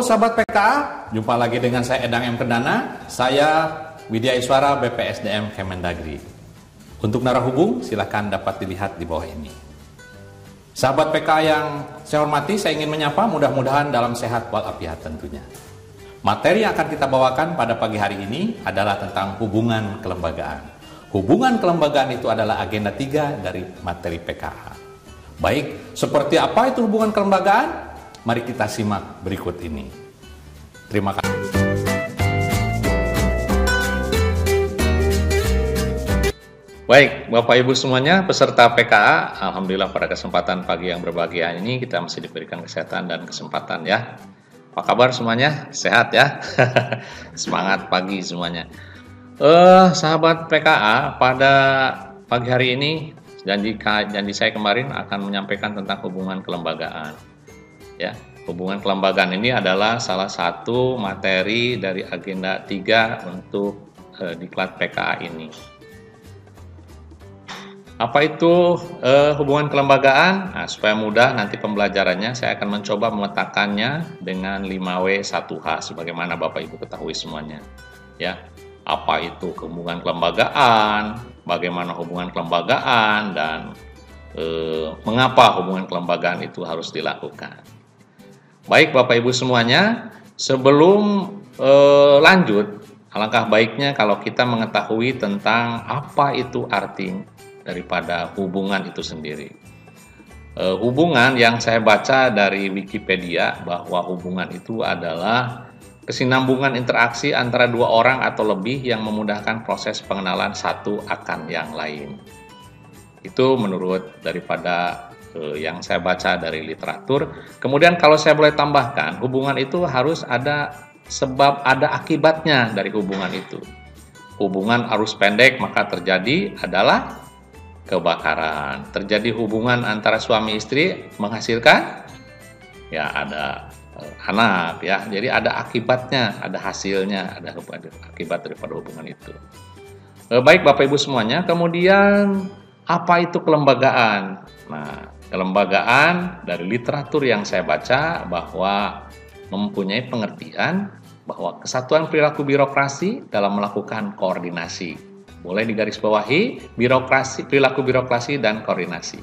Sahabat PKA, jumpa lagi dengan saya Edang M. Kendana, saya Widya Iswara BPSDM Kemendagri. Untuk narah hubung, silahkan dapat dilihat di bawah ini. Sahabat PKA yang saya hormati, saya ingin menyapa mudah-mudahan dalam sehat walafiat tentunya. Materi yang akan kita bawakan pada pagi hari ini adalah tentang hubungan kelembagaan. Hubungan kelembagaan itu adalah agenda tiga dari materi PKA. Baik, seperti apa itu hubungan kelembagaan? Mari kita simak berikut ini. Terima kasih. Baik, Bapak Ibu semuanya, peserta PKA, Alhamdulillah pada kesempatan pagi yang berbahagia ini kita masih diberikan kesehatan dan kesempatan ya. Apa kabar semuanya? Sehat ya? Semangat pagi semuanya. Eh, sahabat PKA, pada pagi hari ini janji janji saya kemarin akan menyampaikan tentang hubungan kelembagaan ya hubungan kelembagaan ini adalah salah satu materi dari agenda 3 untuk eh, diklat PKA ini. Apa itu eh, hubungan kelembagaan? Nah, supaya mudah nanti pembelajarannya, saya akan mencoba memetakannya dengan 5W1H, sebagaimana Bapak Ibu ketahui semuanya. Ya, apa itu hubungan kelembagaan, bagaimana hubungan kelembagaan, dan eh, mengapa hubungan kelembagaan itu harus dilakukan. Baik Bapak Ibu semuanya, sebelum eh, lanjut, alangkah baiknya kalau kita mengetahui tentang apa itu arti daripada hubungan itu sendiri. Eh, hubungan yang saya baca dari Wikipedia bahwa hubungan itu adalah kesinambungan interaksi antara dua orang atau lebih yang memudahkan proses pengenalan satu akan yang lain. Itu menurut daripada yang saya baca dari literatur. Kemudian kalau saya boleh tambahkan, hubungan itu harus ada sebab ada akibatnya dari hubungan itu. Hubungan arus pendek maka terjadi adalah kebakaran. Terjadi hubungan antara suami istri menghasilkan ya ada eh, anak ya. Jadi ada akibatnya, ada hasilnya, ada akibat daripada hubungan itu. Eh, baik Bapak Ibu semuanya, kemudian apa itu kelembagaan? Nah, kelembagaan dari literatur yang saya baca bahwa mempunyai pengertian bahwa kesatuan perilaku birokrasi dalam melakukan koordinasi. Boleh digarisbawahi birokrasi, perilaku birokrasi dan koordinasi.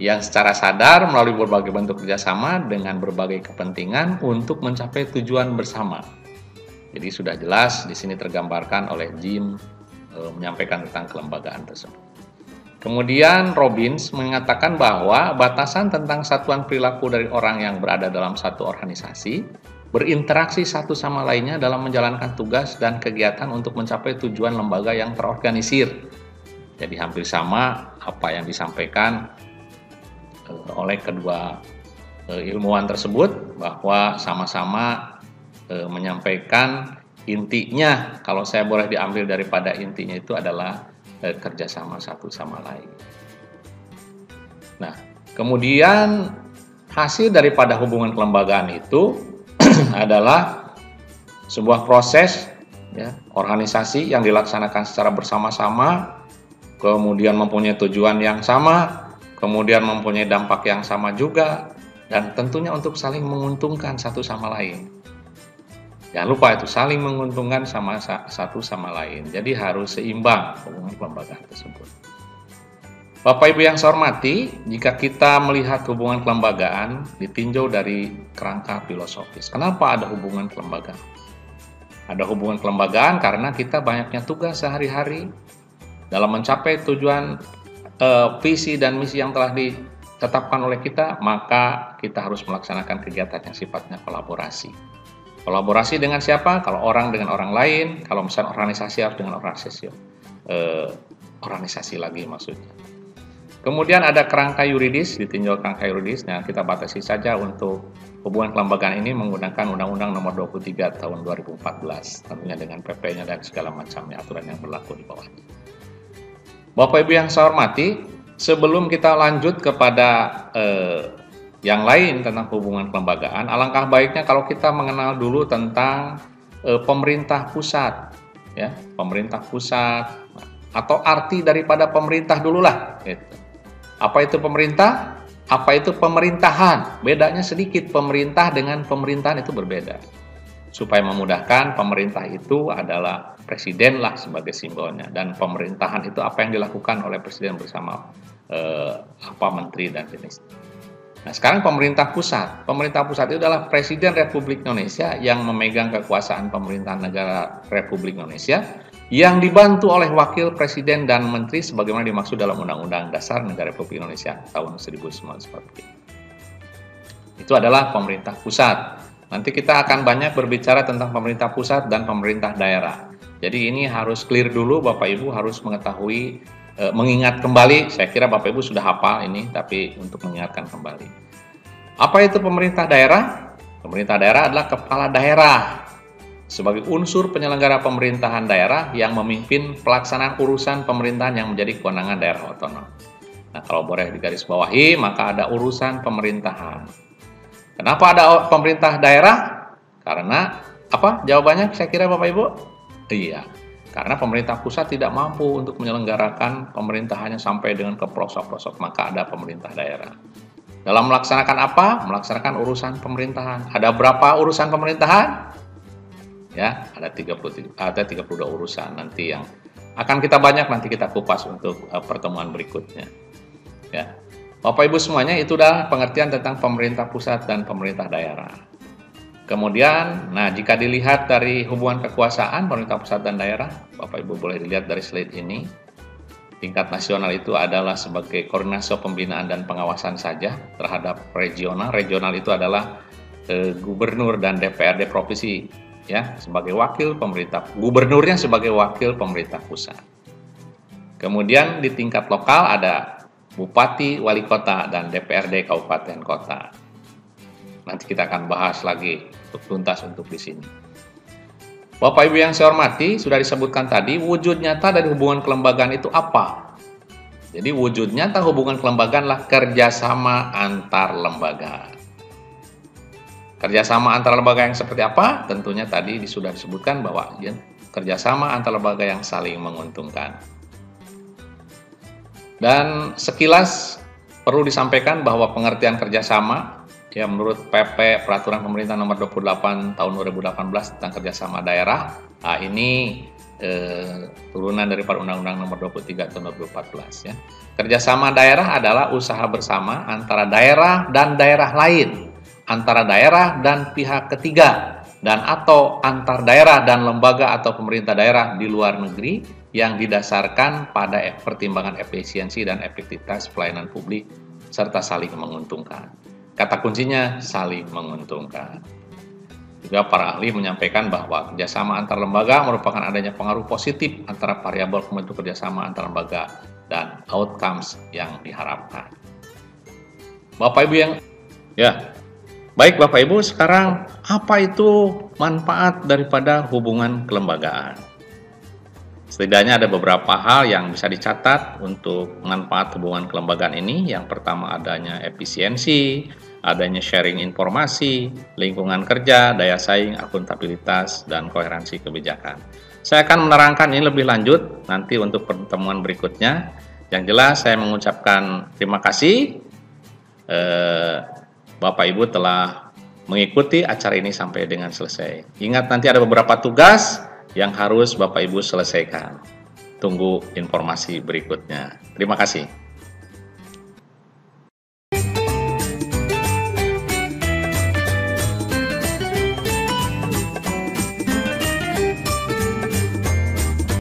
Yang secara sadar melalui berbagai bentuk kerjasama dengan berbagai kepentingan untuk mencapai tujuan bersama. Jadi sudah jelas di sini tergambarkan oleh Jim e, menyampaikan tentang kelembagaan tersebut. Kemudian Robbins mengatakan bahwa batasan tentang satuan perilaku dari orang yang berada dalam satu organisasi berinteraksi satu sama lainnya dalam menjalankan tugas dan kegiatan untuk mencapai tujuan lembaga yang terorganisir. Jadi hampir sama apa yang disampaikan eh, oleh kedua eh, ilmuwan tersebut bahwa sama-sama eh, menyampaikan intinya kalau saya boleh diambil daripada intinya itu adalah eh, kerjasama satu sama lain. Nah, kemudian hasil daripada hubungan kelembagaan itu adalah sebuah proses ya, organisasi yang dilaksanakan secara bersama-sama, kemudian mempunyai tujuan yang sama, kemudian mempunyai dampak yang sama juga, dan tentunya untuk saling menguntungkan satu sama lain. Jangan lupa itu saling menguntungkan sama satu sama lain. Jadi harus seimbang hubungan kelembagaan tersebut. Bapak Ibu yang saya hormati, jika kita melihat hubungan kelembagaan ditinjau dari kerangka filosofis. Kenapa ada hubungan kelembagaan? Ada hubungan kelembagaan karena kita banyaknya tugas sehari-hari dalam mencapai tujuan eh, visi dan misi yang telah ditetapkan oleh kita, maka kita harus melaksanakan kegiatan yang sifatnya kolaborasi. Kolaborasi dengan siapa? Kalau orang dengan orang lain, kalau misalnya organisasi harus dengan organisasi, eh, organisasi lagi maksudnya. Kemudian ada kerangka yuridis, ditinjau kerangka yuridis. Nah, kita batasi saja untuk hubungan kelembagaan ini menggunakan Undang-Undang Nomor 23 Tahun 2014, tentunya dengan PP-nya dan segala macamnya aturan yang berlaku di bawahnya. Bapak Ibu yang saya hormati, sebelum kita lanjut kepada eh, yang lain tentang hubungan kelembagaan, alangkah baiknya kalau kita mengenal dulu tentang e, pemerintah pusat, ya, pemerintah pusat atau arti daripada pemerintah dululah. Gitu. Apa itu pemerintah? Apa itu pemerintahan? Bedanya sedikit, pemerintah dengan pemerintahan itu berbeda. Supaya memudahkan, pemerintah itu adalah presiden lah sebagai simbolnya. Dan pemerintahan itu apa yang dilakukan oleh presiden bersama eh, apa menteri dan jenis. Nah sekarang pemerintah pusat. Pemerintah pusat itu adalah Presiden Republik Indonesia yang memegang kekuasaan pemerintahan negara Republik Indonesia yang dibantu oleh wakil presiden dan menteri sebagaimana dimaksud dalam Undang-Undang Dasar Negara Republik Indonesia tahun 1945. Itu adalah pemerintah pusat. Nanti kita akan banyak berbicara tentang pemerintah pusat dan pemerintah daerah. Jadi ini harus clear dulu Bapak Ibu harus mengetahui e, mengingat kembali. Saya kira Bapak Ibu sudah hafal ini tapi untuk mengingatkan kembali. Apa itu pemerintah daerah? Pemerintah daerah adalah kepala daerah sebagai unsur penyelenggara pemerintahan daerah yang memimpin pelaksanaan urusan pemerintahan yang menjadi kewenangan daerah otonom. Nah, kalau boleh digarisbawahi, maka ada urusan pemerintahan. Kenapa ada pemerintah daerah? Karena apa? Jawabannya saya kira Bapak Ibu? Iya. Karena pemerintah pusat tidak mampu untuk menyelenggarakan pemerintahannya sampai dengan ke pelosok-pelosok, maka ada pemerintah daerah. Dalam melaksanakan apa? Melaksanakan urusan pemerintahan. Ada berapa urusan pemerintahan? ya ada 30 ada 32 urusan nanti yang akan kita banyak nanti kita kupas untuk uh, pertemuan berikutnya ya Bapak Ibu semuanya itu dah pengertian tentang pemerintah pusat dan pemerintah daerah kemudian nah jika dilihat dari hubungan kekuasaan pemerintah pusat dan daerah Bapak Ibu boleh dilihat dari slide ini tingkat nasional itu adalah sebagai koordinasi pembinaan dan pengawasan saja terhadap regional regional itu adalah eh, gubernur dan DPRD provinsi ya sebagai wakil pemerintah gubernurnya sebagai wakil pemerintah pusat. Kemudian di tingkat lokal ada bupati, wali kota dan DPRD kabupaten kota. Nanti kita akan bahas lagi untuk tuntas untuk di sini. Bapak Ibu yang saya hormati, sudah disebutkan tadi wujud nyata dari hubungan kelembagaan itu apa? Jadi wujud nyata hubungan kelembagaan adalah kerjasama antar lembaga. Kerjasama antar lembaga yang seperti apa? Tentunya tadi sudah disebutkan bahwa ya, kerjasama antar lembaga yang saling menguntungkan. Dan sekilas perlu disampaikan bahwa pengertian kerjasama ya menurut PP Peraturan Pemerintah Nomor 28 Tahun 2018 tentang kerjasama daerah, nah ini eh, turunan daripada Undang-Undang Nomor 23 Tahun 2014 ya. Kerjasama daerah adalah usaha bersama antara daerah dan daerah lain antara daerah dan pihak ketiga dan atau antar daerah dan lembaga atau pemerintah daerah di luar negeri yang didasarkan pada pertimbangan efisiensi dan efektivitas pelayanan publik serta saling menguntungkan. Kata kuncinya saling menguntungkan. Juga para ahli menyampaikan bahwa kerjasama antar lembaga merupakan adanya pengaruh positif antara variabel pembentuk kerjasama antar lembaga dan outcomes yang diharapkan. Bapak Ibu yang ya Baik Bapak Ibu, sekarang apa itu manfaat daripada hubungan kelembagaan? Setidaknya ada beberapa hal yang bisa dicatat untuk manfaat hubungan kelembagaan ini. Yang pertama adanya efisiensi, adanya sharing informasi, lingkungan kerja, daya saing, akuntabilitas, dan koherensi kebijakan. Saya akan menerangkan ini lebih lanjut nanti untuk pertemuan berikutnya. Yang jelas saya mengucapkan terima kasih. Eh, Bapak Ibu telah mengikuti acara ini sampai dengan selesai. Ingat nanti ada beberapa tugas yang harus Bapak Ibu selesaikan. Tunggu informasi berikutnya. Terima kasih.